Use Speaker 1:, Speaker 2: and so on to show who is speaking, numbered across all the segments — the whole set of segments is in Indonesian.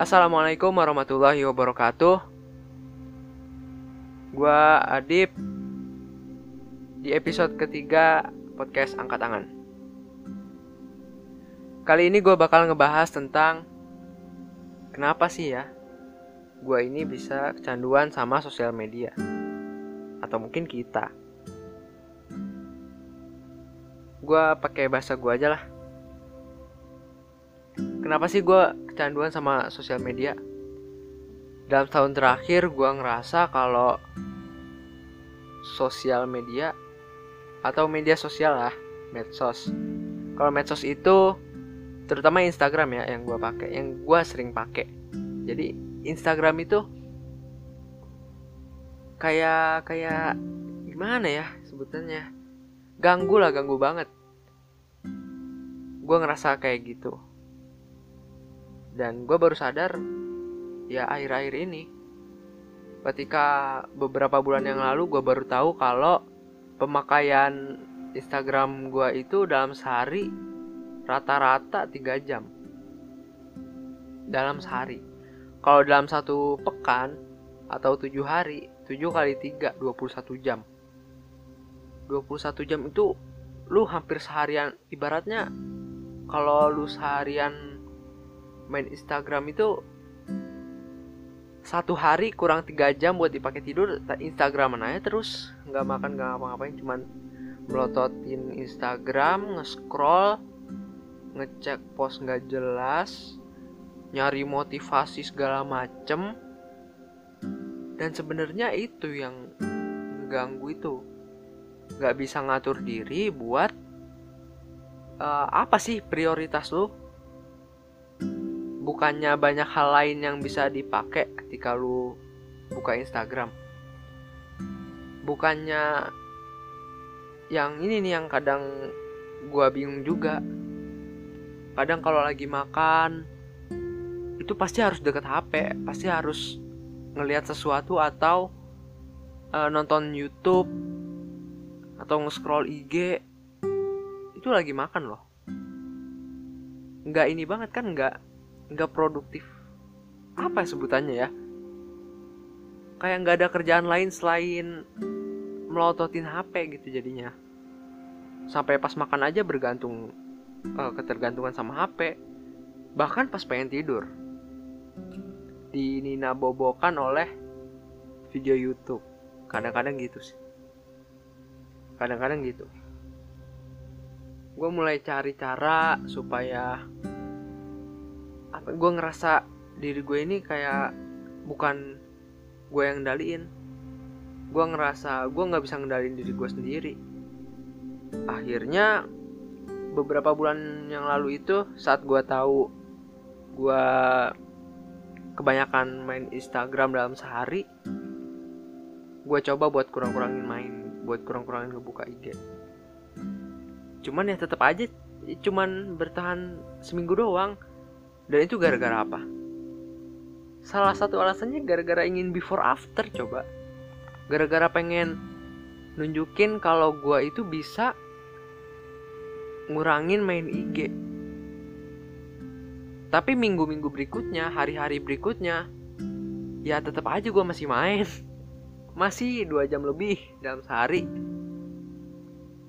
Speaker 1: Assalamualaikum warahmatullahi wabarakatuh. Gua Adip di episode ketiga podcast Angkat Tangan. Kali ini gue bakal ngebahas tentang kenapa sih ya gue ini bisa kecanduan sama sosial media atau mungkin kita. Gue pakai bahasa gue aja lah. Kenapa sih gue kecanduan sama sosial media? Dalam tahun terakhir gue ngerasa kalau sosial media atau media sosial lah, medsos. Kalau medsos itu terutama Instagram ya yang gue pakai, yang gue sering pakai. Jadi Instagram itu kayak kayak gimana ya sebutannya? Ganggu lah, ganggu banget. Gue ngerasa kayak gitu dan gue baru sadar ya akhir-akhir ini ketika beberapa bulan yang lalu gue baru tahu kalau pemakaian Instagram gue itu dalam sehari rata-rata 3 jam. Dalam sehari. Kalau dalam satu pekan atau tujuh hari 7 kali 3 21 jam. 21 jam itu lu hampir seharian ibaratnya kalau lu seharian main Instagram itu satu hari kurang tiga jam buat dipakai tidur Instagram aja terus. Nggak makan nggak ngapa-ngapain cuman melototin Instagram nge-scroll ngecek post nggak jelas nyari motivasi segala macem. Dan sebenarnya itu yang ganggu itu. Nggak bisa ngatur diri buat uh, apa sih prioritas lu bukannya banyak hal lain yang bisa dipakai ketika lu buka Instagram. Bukannya yang ini nih yang kadang gua bingung juga. Kadang kalau lagi makan itu pasti harus deket HP pasti harus ngelihat sesuatu atau uh, nonton YouTube atau nge-scroll IG itu lagi makan loh. Nggak ini banget kan nggak nggak produktif. Apa sebutannya ya? Kayak nggak ada kerjaan lain selain melototin HP gitu jadinya. Sampai pas makan aja bergantung uh, ketergantungan sama HP bahkan pas pengen tidur. Dinina bobokan oleh video YouTube. Kadang-kadang gitu sih. Kadang-kadang gitu. Gue mulai cari cara supaya apa gue ngerasa diri gue ini kayak bukan gue yang ndaliin gue ngerasa gue nggak bisa ngendalin diri gue sendiri. Akhirnya beberapa bulan yang lalu itu saat gue tahu gue kebanyakan main Instagram dalam sehari gue coba buat kurang-kurangin main buat kurang-kurangin ngebuka IG cuman ya tetap aja cuman bertahan seminggu doang dan itu gara-gara apa? Salah satu alasannya gara-gara ingin before after coba. Gara-gara pengen nunjukin kalau gue itu bisa ngurangin main IG. Tapi minggu-minggu berikutnya, hari-hari berikutnya, ya tetap aja gue masih main. Masih dua jam lebih dalam sehari.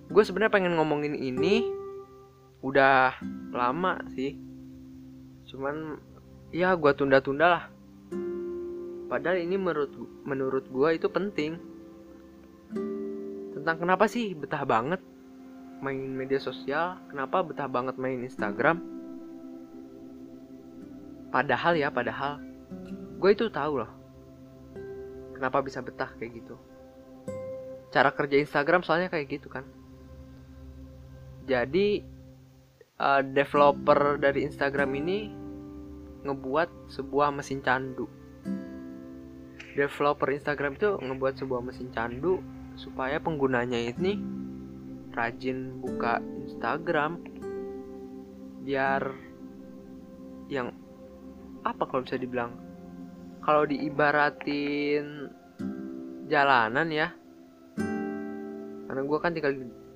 Speaker 1: Gue sebenarnya pengen ngomongin ini udah lama sih cuman ya gue tunda-tunda lah. Padahal ini menurut menurut gue itu penting. Tentang kenapa sih betah banget main media sosial? Kenapa betah banget main Instagram? Padahal ya padahal. Gue itu tahu loh kenapa bisa betah kayak gitu. Cara kerja Instagram soalnya kayak gitu kan. Jadi uh, developer dari Instagram ini ngebuat sebuah mesin candu. Developer Instagram itu ngebuat sebuah mesin candu supaya penggunanya ini rajin buka Instagram biar yang apa kalau bisa dibilang kalau diibaratin jalanan ya. Karena gue kan tinggal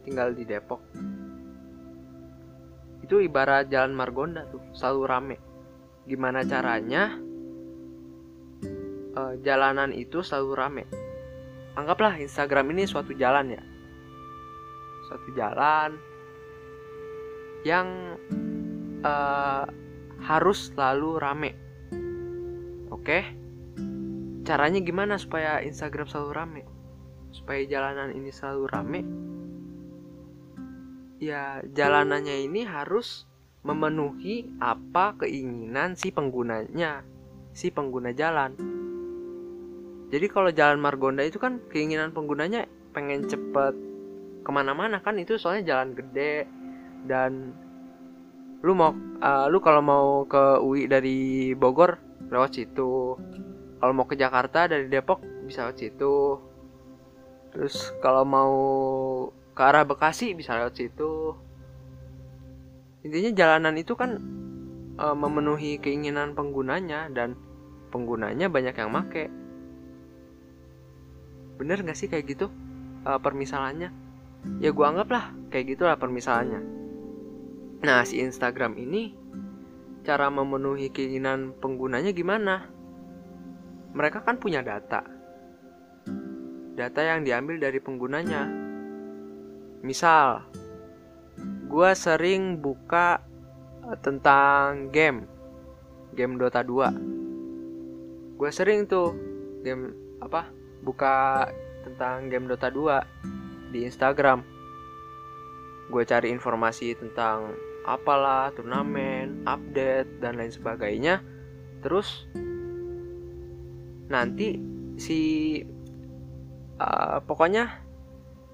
Speaker 1: tinggal di Depok. Itu ibarat jalan Margonda tuh selalu rame gimana caranya jalanan itu selalu rame? Anggaplah Instagram ini suatu jalan ya. Suatu jalan yang uh, harus selalu rame. Oke? Caranya gimana supaya Instagram selalu rame? Supaya jalanan ini selalu rame? Ya jalanannya ini harus memenuhi apa keinginan si penggunanya si pengguna jalan. Jadi kalau jalan Margonda itu kan keinginan penggunanya pengen cepet ke mana-mana kan itu soalnya jalan gede. Dan lu mau uh, lu kalau mau ke UI dari Bogor lewat situ. Kalau mau ke Jakarta dari Depok bisa lewat situ. Terus kalau mau ke arah Bekasi bisa lewat situ intinya jalanan itu kan e, memenuhi keinginan penggunanya dan penggunanya banyak yang make. Bener gak sih kayak gitu e, permisalannya? Ya gua anggap lah kayak gitulah permisalannya. Nah si Instagram ini cara memenuhi keinginan penggunanya gimana? Mereka kan punya data. Data yang diambil dari penggunanya. Misal gue sering buka eh, tentang game. Game Dota 2 gue sering tuh game apa buka tentang game Dota 2 di Instagram. Gue cari informasi tentang apalah turnamen update dan lain sebagainya. Terus nanti si uh, pokoknya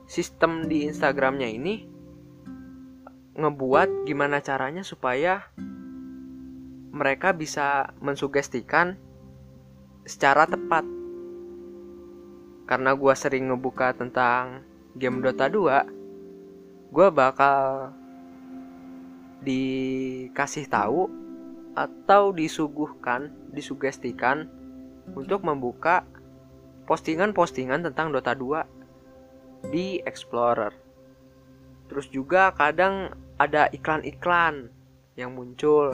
Speaker 1: sistem di Instagramnya ini ngebuat gimana caranya supaya mereka bisa mensugestikan secara tepat. Karena gue sering ngebuka tentang game Dota 2, gue bakal dikasih tahu atau disuguhkan, disugestikan untuk membuka postingan-postingan tentang Dota 2 di Explorer. Terus juga kadang ada iklan-iklan yang muncul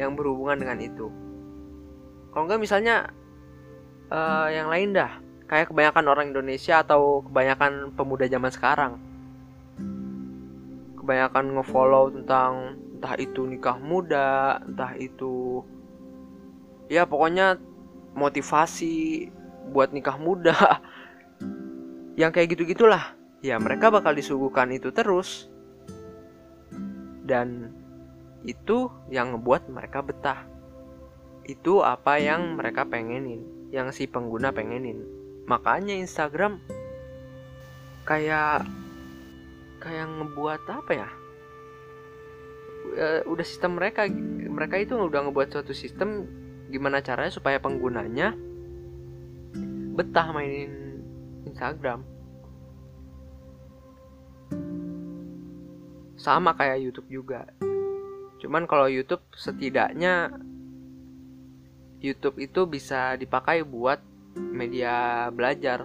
Speaker 1: yang berhubungan dengan itu. Kalau enggak misalnya uh, yang lain dah, kayak kebanyakan orang Indonesia atau kebanyakan pemuda zaman sekarang. Kebanyakan ngefollow tentang entah itu nikah muda, entah itu ya pokoknya motivasi buat nikah muda. yang kayak gitu-gitulah ya mereka bakal disuguhkan itu terus. Dan itu yang ngebuat mereka betah. Itu apa yang mereka pengenin yang si pengguna pengenin. Makanya Instagram kayak kayak ngebuat apa ya? Uh, udah sistem mereka mereka itu udah ngebuat suatu sistem gimana caranya supaya penggunanya betah mainin Instagram sama kayak YouTube juga. Cuman kalau YouTube setidaknya YouTube itu bisa dipakai buat media belajar.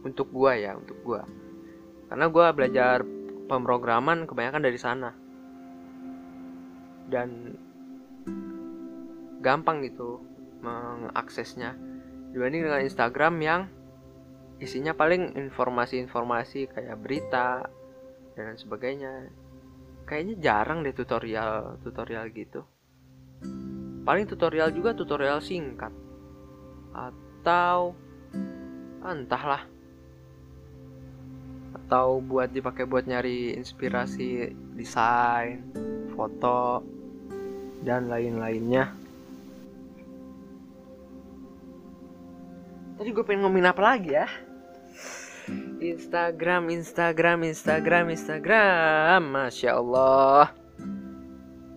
Speaker 1: Untuk gua ya untuk gua. Karena gua belajar pemrograman kebanyakan dari sana. Dan gampang gitu mengaksesnya. Dibanding dengan Instagram yang isinya paling informasi-informasi kayak berita dan sebagainya kayaknya jarang deh tutorial tutorial gitu. Paling tutorial juga tutorial singkat. Atau entahlah. Atau buat dipakai buat nyari inspirasi desain foto dan lain-lainnya. Tadi gue pengen ngomongin apa lagi ya Instagram, Instagram, Instagram, Instagram, masya Allah.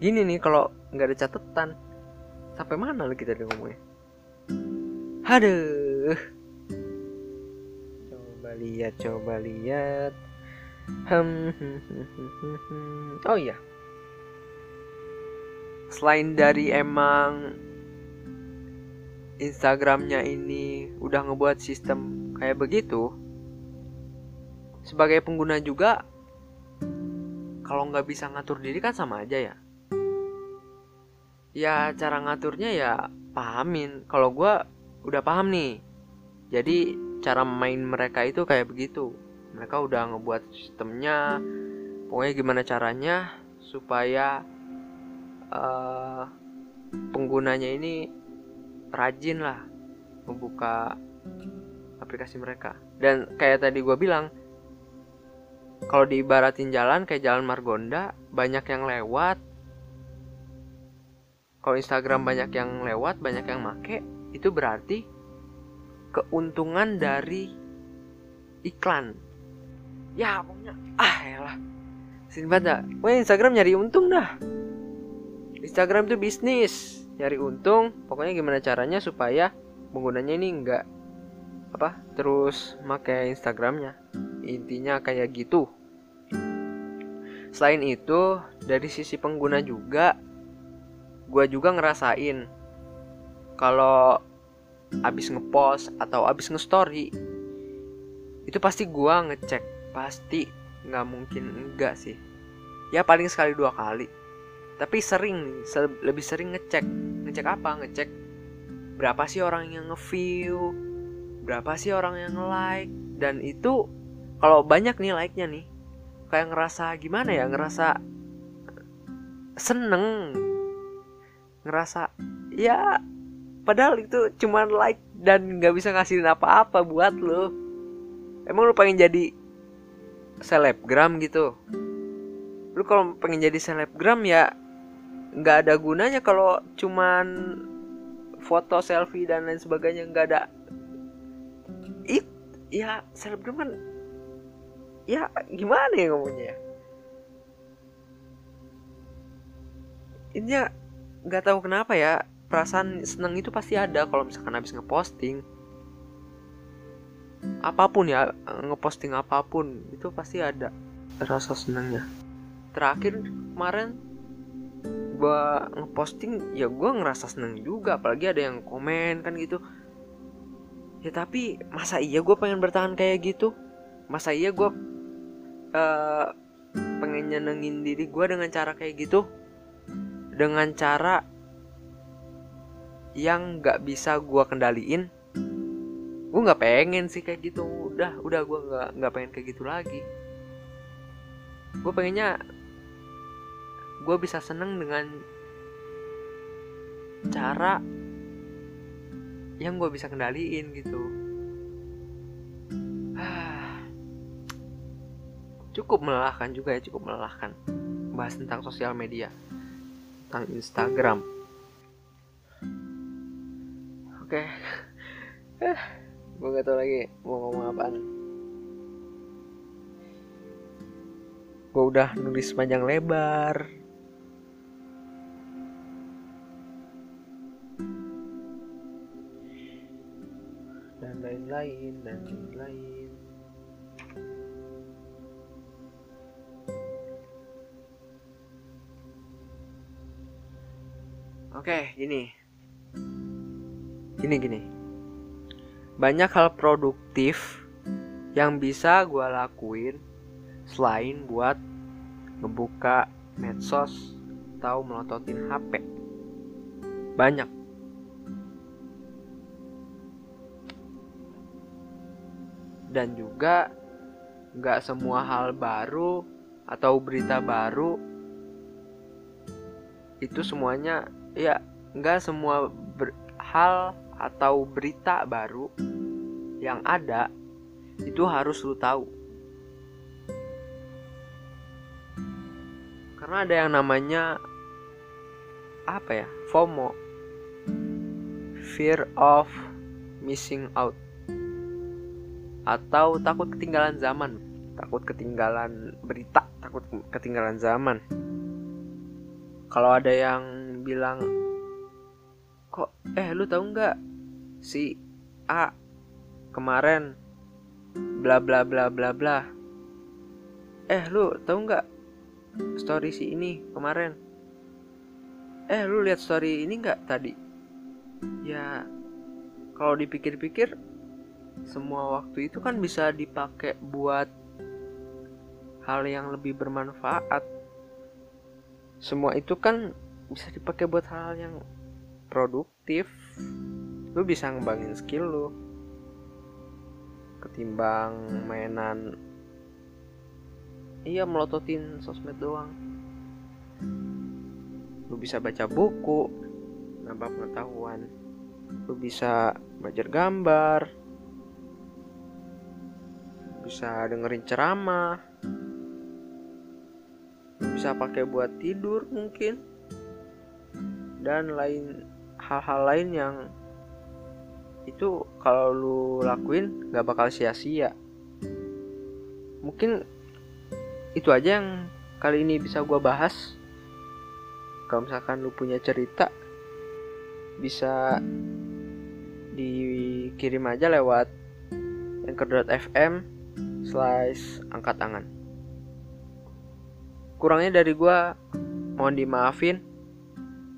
Speaker 1: Gini nih kalau nggak ada catatan, sampai mana lagi tadi ngomongnya? Aduh. Coba lihat, coba lihat. Hmm. Oh iya. Selain dari emang Instagramnya ini udah ngebuat sistem kayak begitu, sebagai pengguna juga kalau nggak bisa ngatur diri kan sama aja ya. Ya cara ngaturnya ya pahamin. Kalau gue udah paham nih. Jadi cara main mereka itu kayak begitu. Mereka udah ngebuat sistemnya. Pokoknya gimana caranya supaya uh, penggunanya ini rajin lah membuka aplikasi mereka. Dan kayak tadi gue bilang kalau diibaratin jalan kayak jalan Margonda banyak yang lewat. Kalau Instagram banyak yang lewat banyak yang make itu berarti keuntungan dari iklan. Ya pokoknya ah ya lah sini pada Wah Instagram nyari untung dah. Instagram itu bisnis. Nyari untung pokoknya gimana caranya supaya penggunanya ini enggak apa terus pakai Instagramnya intinya kayak gitu. Selain itu dari sisi pengguna juga gue juga ngerasain kalau abis ngepost atau abis ngestory itu pasti gue ngecek pasti nggak mungkin enggak sih. Ya paling sekali dua kali. Tapi sering lebih sering ngecek. Ngecek apa? Ngecek berapa sih orang yang nge-view berapa sih orang yang like dan itu kalau banyak nih like-nya nih kayak ngerasa gimana ya? Ngerasa seneng. Ngerasa ya padahal itu cuma like dan nggak bisa ngasihin apa-apa buat lo. Emang lo pengen jadi selebgram gitu? Lu kalau pengen jadi selebgram ya nggak ada gunanya kalau cuman foto selfie dan lain sebagainya. Nggak ada. It ya selebgram kan ya gimana ya ngomongnya? Ya? ini nggak tahu kenapa ya perasaan seneng itu pasti ada kalau misalkan habis ngeposting. Apa pun ya ngeposting apa pun itu pasti ada rasa senangnya terakhir kemarin gua ngeposting ya gua ngerasa seneng juga apalagi ada yang komen kan gitu. Ya tapi masa iya gue pengen bertahan kayak gitu? Masa iya gue uh, pengen nyenengin diri gue dengan cara kayak gitu dengan cara yang nggak bisa gue kendaliin gue nggak pengen sih kayak gitu. Udah udah gue nggak nggak pengen kayak gitu lagi. Gue pengennya gue bisa seneng dengan cara yang gue bisa kendaliin gitu cukup melelahkan juga ya cukup melelahkan. Bahas tentang sosial media tentang Instagram. Oke. Okay. gue gak tau lagi mau ngomong apaan. Gue udah nulis panjang lebar. Lain-lain dan lain-lain Oke, gini. Gini gini. Banyak hal produktif yang bisa gue lakuin selain buat ngebuka medsos atau melototin HP. Banyak dan juga nggak semua hal baru atau berita baru itu semuanya ya nggak semua ber, hal atau berita baru yang ada itu harus lu tahu. Karena ada yang namanya apa ya FOMO. Fear of missing out. Atau takut ketinggalan zaman. Takut ketinggalan berita takut ketinggalan zaman. Kalau ada yang bilang kok eh lu tahu nggak si A kemarin bla bla bla bla bla? Eh lu tahu nggak story si ini kemarin? Eh lu lihat story ini nggak tadi? Ya kalau dipikir-pikir semua waktu itu kan bisa dipakai buat hal yang lebih bermanfaat. Semua itu kan bisa dipakai buat hal yang produktif lu bisa ngembangin skill lu. Ketimbang mainan iya melototin sosmed doang. Lu bisa baca buku nambah pengetahuan. Lu bisa belajar gambar bisa dengerin ceramah bisa pakai buat tidur mungkin dan lain hal-hal lain yang itu kalau lu lakuin gak bakal sia-sia. Mungkin itu aja yang kali ini bisa gua bahas. Kalau misalkan lu punya cerita bisa dikirim aja lewat anchor.fm slash angkat tangan. Kurangnya dari gua mohon dimaafin